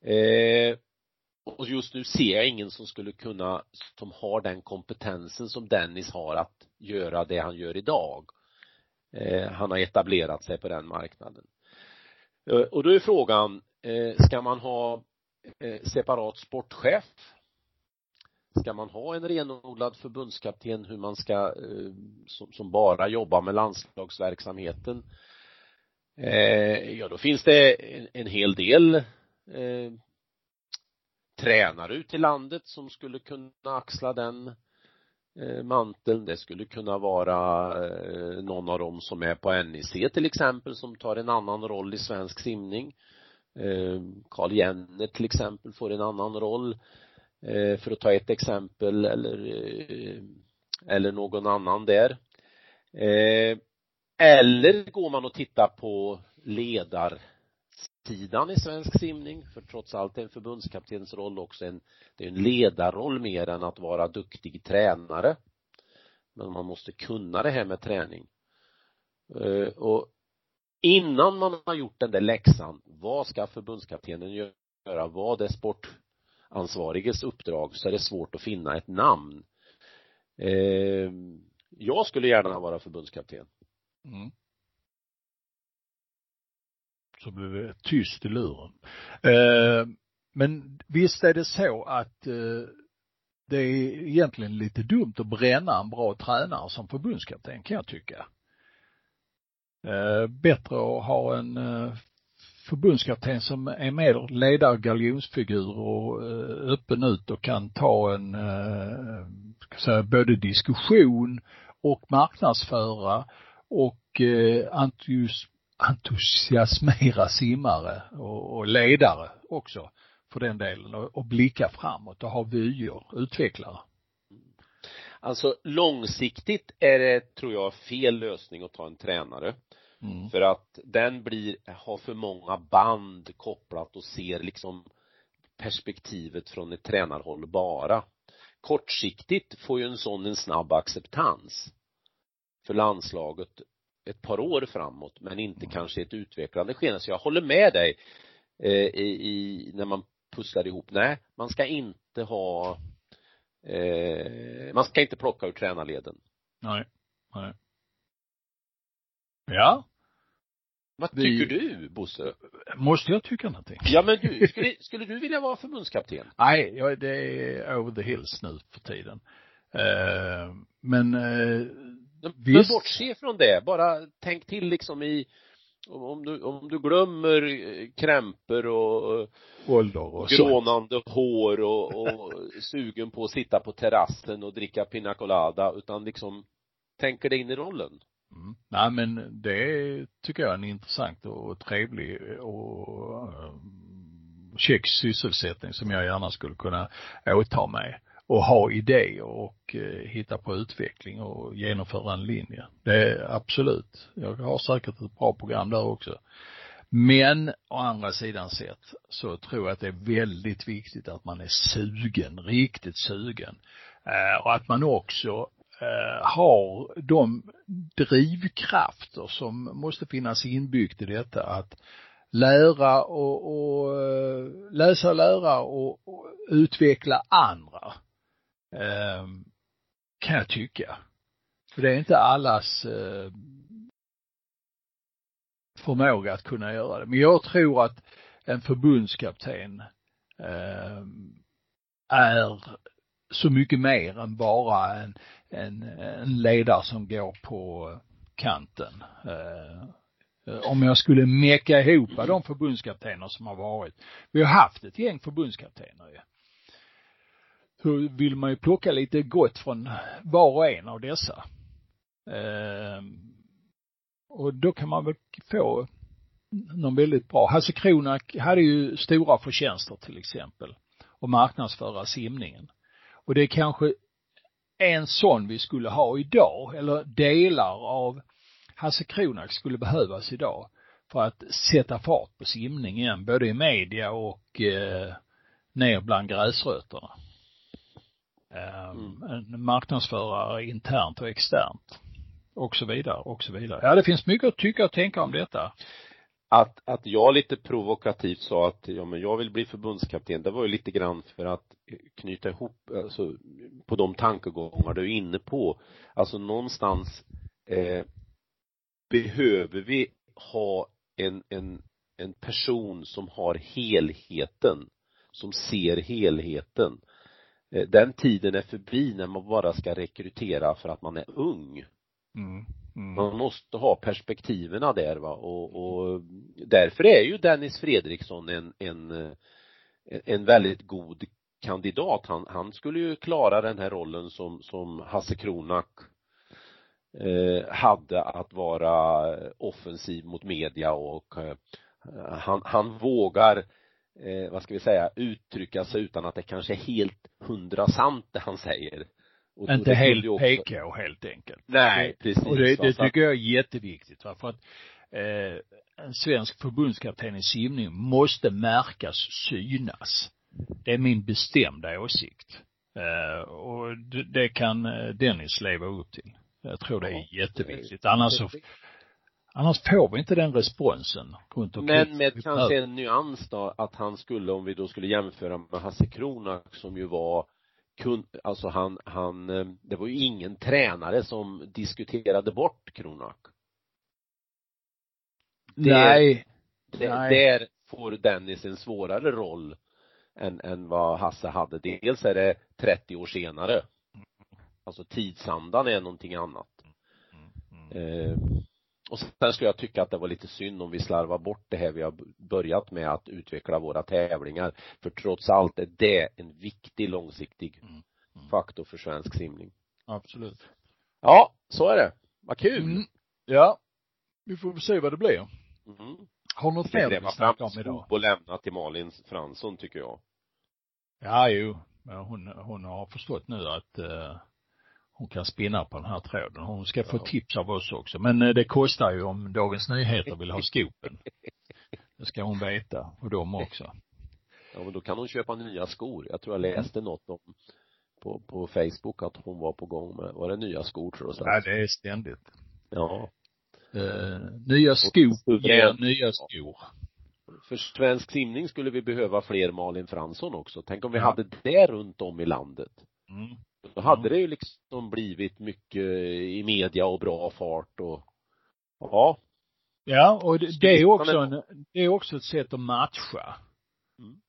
Eh, och just nu ser jag ingen som skulle kunna, som har den kompetensen som Dennis har att göra det han gör idag. Eh, han har etablerat sig på den marknaden. Eh, och då är frågan, eh, ska man ha eh, separat sportchef ska man ha en renodlad förbundskapten hur man ska, eh, som, som bara jobbar med landslagsverksamheten eh, ja då finns det en, en hel del eh, tränare ute i landet som skulle kunna axla den eh, manteln. Det skulle kunna vara eh, någon av dem som är på NIC till exempel som tar en annan roll i svensk simning. Karl Jenner till exempel får en annan roll. Eh, för att ta ett exempel eller eh, eller någon annan där eh, eller går man och tittar på ledarsidan i svensk simning, för trots allt är en förbundskaptens roll också en, det är en ledarroll mer än att vara duktig tränare. Men man måste kunna det här med träning. Och innan man har gjort den där läxan, vad ska förbundskaptenen göra, vad är sport ansvariges uppdrag, så är det svårt att finna ett namn. Eh, jag skulle gärna vara förbundskapten. Mm så blev det tyst i luren. Eh, men visst är det så att eh, det är egentligen lite dumt att bränna en bra tränare som förbundskapten kan jag tycka. Eh, bättre att ha en eh, förbundskapten som är mer ledargaljonsfigur och eh, öppen ut och kan ta en, eh, ska säga, både diskussion och marknadsföra och eh, entusiasmera simmare och, ledare också för den delen och blicka framåt och ha vyer, utvecklare. Alltså långsiktigt är det, tror jag, fel lösning att ta en tränare. Mm. För att den blir, har för många band kopplat och ser liksom perspektivet från ett tränarhåll bara. Kortsiktigt får ju en sån en snabb acceptans för landslaget ett par år framåt men inte mm. kanske ett utvecklande skede. Så jag håller med dig eh, i, i, när man pusslar ihop. Nej, man ska inte ha eh, man ska inte plocka ur tränarleden. Nej, nej. Ja. Vad tycker Vi... du, Bosse? Måste jag tycka någonting? Ja, men du, skulle, skulle du vilja vara förbundskapten? Nej, ja, det är over the hills nu för tiden. Uh, men uh, men bortse från det, bara tänk till liksom i om du, om du glömmer eh, krämpor och ålder och grånande sånt. hår och, och sugen på att sitta på terrassen och dricka pina colada utan liksom tänker dig in i rollen. Mm. Nej men det tycker jag är en intressant och trevlig och käck check sysselsättning som jag gärna skulle kunna åta mig och ha idéer och eh, hitta på utveckling och genomföra en linje. Det är absolut. Jag har säkert ett bra program där också. Men å andra sidan sett så tror jag att det är väldigt viktigt att man är sugen, riktigt sugen. Eh, och att man också Eh, har de drivkrafter som måste finnas inbyggt i detta att lära och, och eh, läsa, lära och, och utveckla andra eh, kan jag tycka. För det är inte allas eh, förmåga att kunna göra det. Men jag tror att en förbundskapten eh, är så mycket mer än bara en, en, en ledare som går på kanten. Eh, om jag skulle mecka ihop de förbundskaptener som har varit. Vi har haft ett gäng förbundskaptener ju så vill man ju plocka lite gott från var och en av dessa. Eh, och då kan man väl få någon väldigt bra. Hasse Kronak hade ju stora förtjänster till exempel och marknadsföra simningen. Och det är kanske en sån vi skulle ha idag, eller delar av Hasse Kronak skulle behövas idag för att sätta fart på simning igen, både i media och eh, ner bland gräsrötterna. Mm. En marknadsförare internt och externt. Och så vidare, och så vidare. Ja, det finns mycket att tycka och tänka om detta. Att, att jag lite provokativt sa att, ja men jag vill bli förbundskapten, det var ju lite grann för att knyta ihop, alltså på de tankegångar du är inne på. Alltså någonstans eh, behöver vi ha en, en, en person som har helheten, som ser helheten Eh, den tiden är förbi när man bara ska rekrytera för att man är ung. Mm. Mm. Man måste ha perspektiven där va och, och därför är ju Dennis Fredriksson en, en, en väldigt god kandidat. Han, han skulle ju klara den här rollen som, som Hasse Kronak eh, hade att vara offensiv mot media och eh, han, han vågar eh, vad ska vi säga, uttrycka sig utan att det kanske är helt hundra sant det han säger. Och, inte helt också... PK helt enkelt. Nej, precis. Och det, det tycker jag är jätteviktigt va? för att eh, en svensk förbundskapten i simning måste märkas, synas. Det är min bestämda åsikt. Uh, och det, det kan Dennis leva upp till. Jag tror det är jätteviktigt. Annars så, annars får vi inte den responsen runt omkring. Men med kanske en nyans då, att han skulle, om vi då skulle jämföra med Hasse Kronak som ju var kun, alltså han, han, eh, det var ju ingen tränare som diskuterade bort Kronak. Nej. Det, Nej. Där får Dennis en svårare roll än, än vad Hasse hade. Dels är det 30 år senare. Alltså tidsandan är någonting annat. Eh, och sen skulle jag tycka att det var lite synd om vi slarvar bort det här vi har börjat med att utveckla våra tävlingar. För trots allt är det en viktig långsiktig mm. Mm. faktor för svensk simning. Absolut. Ja, så är det. Vad kul. Mm. Ja. Vi får se vad det blir. Mm. Har något mer du snacka om idag? och lämna till Malin Fransson tycker jag. Ja, jo. Men hon, hon har förstått nu att uh, hon kan spinna på den här tråden. Hon ska få ja. tips av oss också. Men uh, det kostar ju om Dagens Nyheter vill ha skopen. Det ska hon veta. Och de också. Ja, men då kan hon köpa nya skor. Jag tror jag läste något om på, på Facebook att hon var på gång med, var det nya skor tror du? Ja, det är ständigt. Ja. Uh, nya skor ger nya skor. För svensk simning skulle vi behöva fler Malin Fransson också. Tänk om vi ja. hade det runt om i landet. Mm. Då hade mm. det ju liksom blivit mycket i media och bra fart och ja. Ja, och det, det är också en, det är också ett sätt att matcha.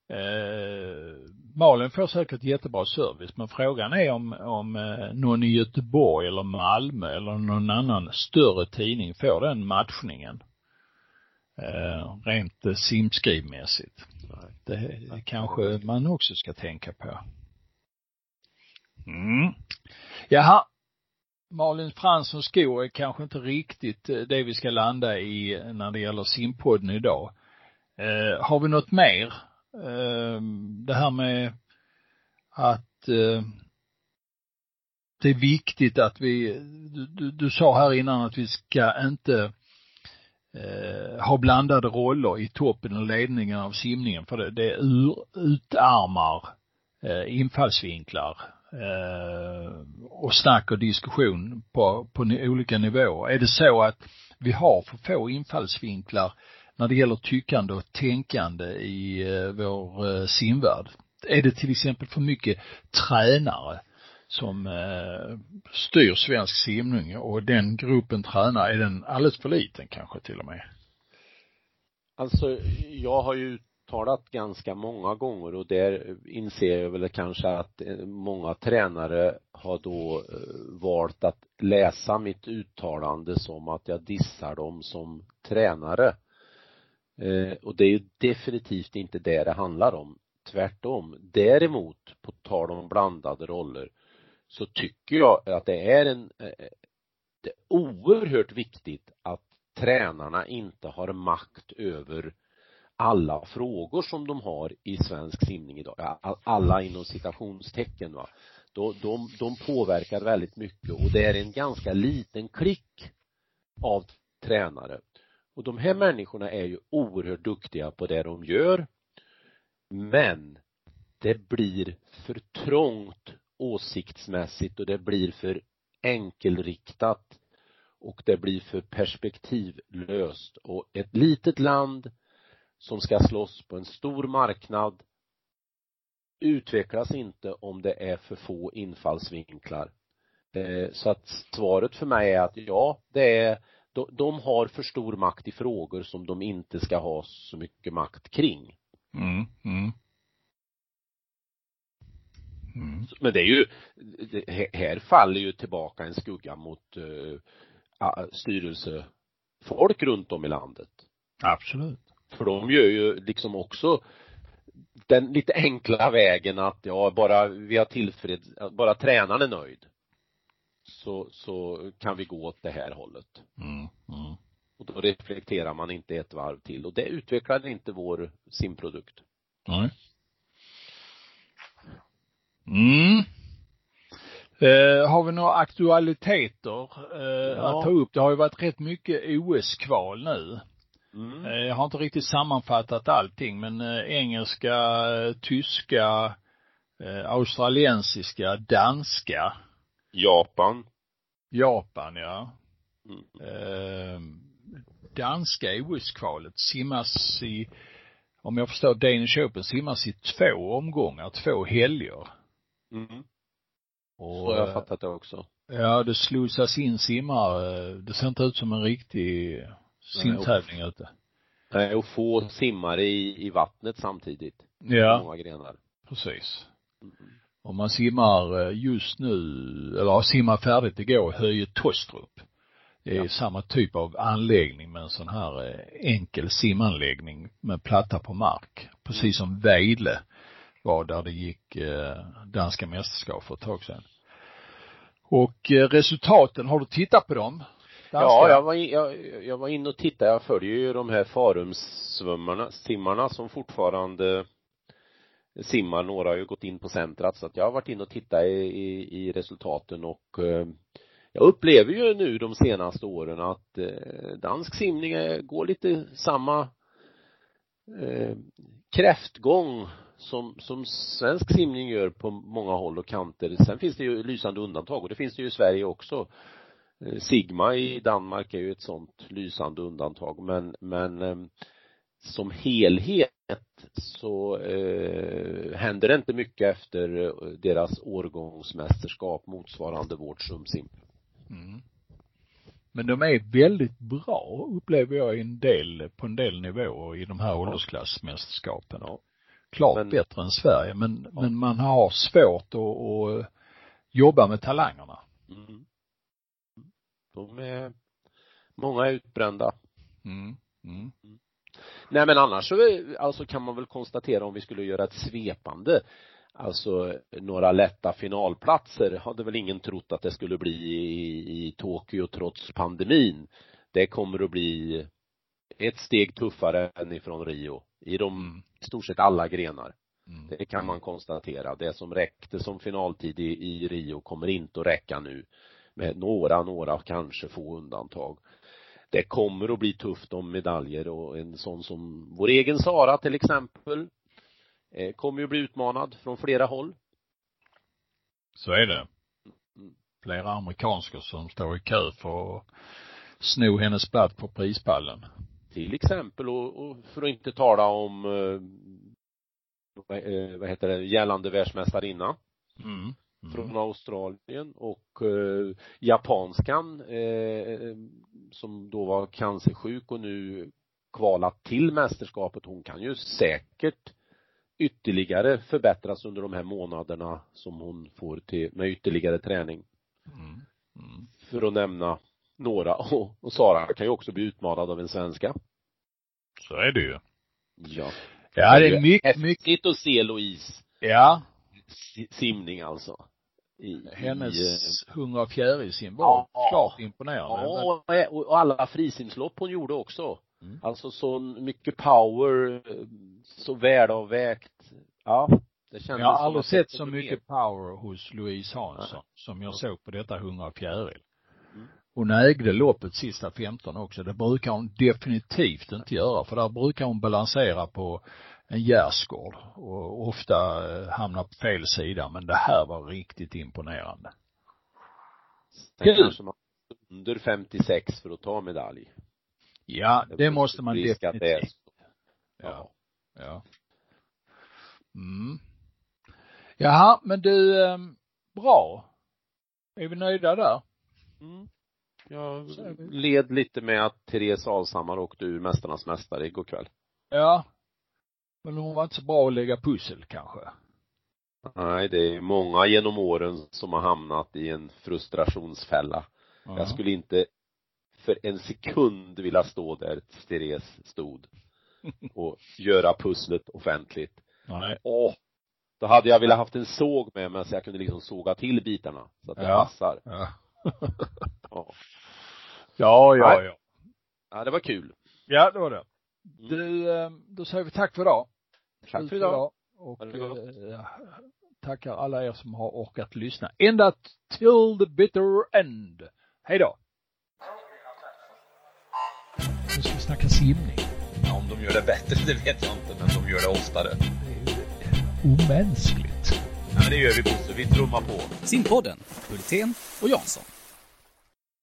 Eh, Malin får säkert jättebra service, men frågan är om, om eh, någon i Göteborg eller Malmö eller någon annan större tidning får den matchningen. Eh, rent eh, simskrivmässigt. Det, det kanske man också ska tänka på. Mm. Jaha. Malin Franssons skor är kanske inte riktigt eh, det vi ska landa i när det gäller simpodden idag. Eh, har vi något mer Ehm, det här med att eh, det är viktigt att vi, du, du sa här innan att vi ska inte eh, ha blandade roller i toppen och ledningen av simningen för det, det ur, utarmar eh, infallsvinklar eh, och snack och diskussion på, på olika nivåer. Är det så att vi har för få infallsvinklar när det gäller tyckande och tänkande i eh, vår eh, simvärld? Är det till exempel för mycket tränare som eh, styr svensk simning och den gruppen tränare, är den alldeles för liten kanske till och med? Alltså, jag har ju uttalat ganska många gånger och där inser jag väl kanske att många tränare har då valt att läsa mitt uttalande som att jag dissar dem som tränare. Eh, och det är ju definitivt inte det det handlar om. Tvärtom. Däremot, på tal om blandade roller, så tycker jag att det är en, eh, eh det är oerhört viktigt att tränarna inte har makt över alla frågor som de har i svensk simning idag. Alla inom citationstecken va. De, de, de påverkar väldigt mycket och det är en ganska liten klick av tränare och de här människorna är ju oerhört duktiga på det de gör. Men det blir för trångt åsiktsmässigt och det blir för enkelriktat och det blir för perspektivlöst och ett litet land som ska slåss på en stor marknad utvecklas inte om det är för få infallsvinklar. Eh, så att svaret för mig är att ja, det är de, de har för stor makt i frågor som de inte ska ha så mycket makt kring. Mm, mm. Mm. Men det är ju, det, här faller ju tillbaka en skugga mot uh, styrelsefolk runt om i landet. Absolut. För de gör ju liksom också den lite enkla vägen att ja, bara vi har tillfreds, bara tränaren är nöjd så, så kan vi gå åt det här hållet. Mm, mm. Och då reflekterar man inte ett varv till och det utvecklar inte vår simprodukt. Nej. Mm. Eh, har vi några aktualiteter eh, ja. att ta upp? Det har ju varit rätt mycket OS-kval nu. Mm. Eh, Jag har inte riktigt sammanfattat allting men eh, engelska, eh, tyska, eh, australiensiska, danska, Japan. Japan ja. Mm. Eh, danska OS-kvalet simmas i, om jag förstår Danish Open, simmas i två omgångar, två helger. Mm. Och, Så har jag eh, fattat det också. Ja, det slussas in simmare. Det ser inte ut som en riktig simtävling ute. Nej, och få simmare i, i vattnet samtidigt. Ja, Många grenar. precis. Mm. Om man simmar eh, just nu, eller har simmat färdigt igår, Höje Tostrup. Det är Ja. samma typ av anläggning med en sån här eh, enkel simanläggning med platta på mark. Precis som Vejdle var där det gick eh, danska mästerskap för ett tag sedan. Och resultaten, har du tittat på dem? Danska? Ja, jag var, in, jag, jag var inne och tittade. Jag följer ju de här Farumsvummarna, simmarna som fortfarande simmar. Några har ju gått in på centrat så att jag har varit inne och tittat i, i, i resultaten och eh, jag upplever ju nu de senaste åren att eh, dansk simning är, går lite samma eh, kräftgång som, som svensk simning gör på många håll och kanter. Sen finns det ju lysande undantag och det finns det ju i Sverige också. Eh, Sigma i Danmark är ju ett sånt lysande undantag men, men eh, som helhet så eh, händer det inte mycket efter eh, deras årgångsmästerskap motsvarande vårt sumsim. Mm. Men de är väldigt bra upplever jag i en del, på en del nivåer i de här åldersklassmästerskapen. Ja. Klart Men- bättre än Sverige men, Ja. men man har svårt att, att jobba med talangerna. Mm. De är, många är utbrända. Mm. Mm. Nej men annars så alltså kan man väl konstatera om vi skulle göra ett svepande Alltså några lätta finalplatser hade väl ingen trott att det skulle bli i, i Tokyo trots pandemin. Det kommer att bli ett steg tuffare än ifrån Rio i de Mm. stort sett alla grenar. Mm. Det kan man konstatera. Det som räckte som finaltid i, i Rio kommer inte att räcka nu. Med några, några kanske få undantag. Det kommer att bli tufft om medaljer och en sån som vår egen Sara till exempel eh, kommer ju bli utmanad från flera håll. Så är det. Mm. Flera amerikansker som står i kö för att sno hennes plats på prispallen. Till exempel och, och för att inte tala om eh, vad, eh, vad heter det, gällande världsmästarinna Mm. från Australien och eh, japanskan eh, som då var cancersjuk och nu kvalat till mästerskapet. Hon kan ju säkert ytterligare förbättras under de här månaderna som hon får till, med ytterligare träning. Mm. Mm. För att nämna några. Och, och Sara kan ju också bli utmanad av en svenska. Så är det ju. Ja. Ja, det är mycket, mycket, att se Louise ja. si- simning alltså. I, Hennes i, eh, 100 fjärilsim var Ja. klart imponerande. Ja, och, och alla frisimslopp hon gjorde också. Mm. Alltså så mycket power, så välavvägt. Ja, det kändes Jag har aldrig sett så mycket power hos Louise Hansson som jag såg på detta 100 fjäril. Mm. Hon ägde loppet sista 15 också. Det brukar hon definitivt inte göra för där brukar hon balansera på en gärdsgård och ofta eh, hamna på fel sida men det här var riktigt imponerande. Sen kanske man under 56 för att ta medalj. Ja, det måste man det är definitivt. Ja. Ja. Mm. Jaha, men du, eh, bra. Är vi nöjda där? Mm. Jag led lite med att Therese Alshammar åkte ur Mästarnas mästare igår kväll. Ja. Men hon var inte så bra att lägga pussel kanske. Nej, det är många genom åren som har hamnat i en frustrationsfälla. Ja. Jag skulle inte för en sekund vilja stå där Therese stod och göra pusslet offentligt. Nej. Åh! Då hade jag velat haft en såg med mig så jag kunde liksom såga till bitarna så att det Ja. passar. Ja. Ja. ja, ja, ja. ja, det var kul. Ja, det var det. Du, eh, då säger vi tack för idag. Tack för idag. Och eh, tackar alla er som har orkat lyssna. Ända till the bitter end. Hej då. Nu ska vi snacka simning. Ja, om de gör det bättre, det vet jag inte, men de gör det oftare. Det är omänskligt. Ja, men det gör vi Bosse, vi trummar på. Simpodden, Hultén och Jansson.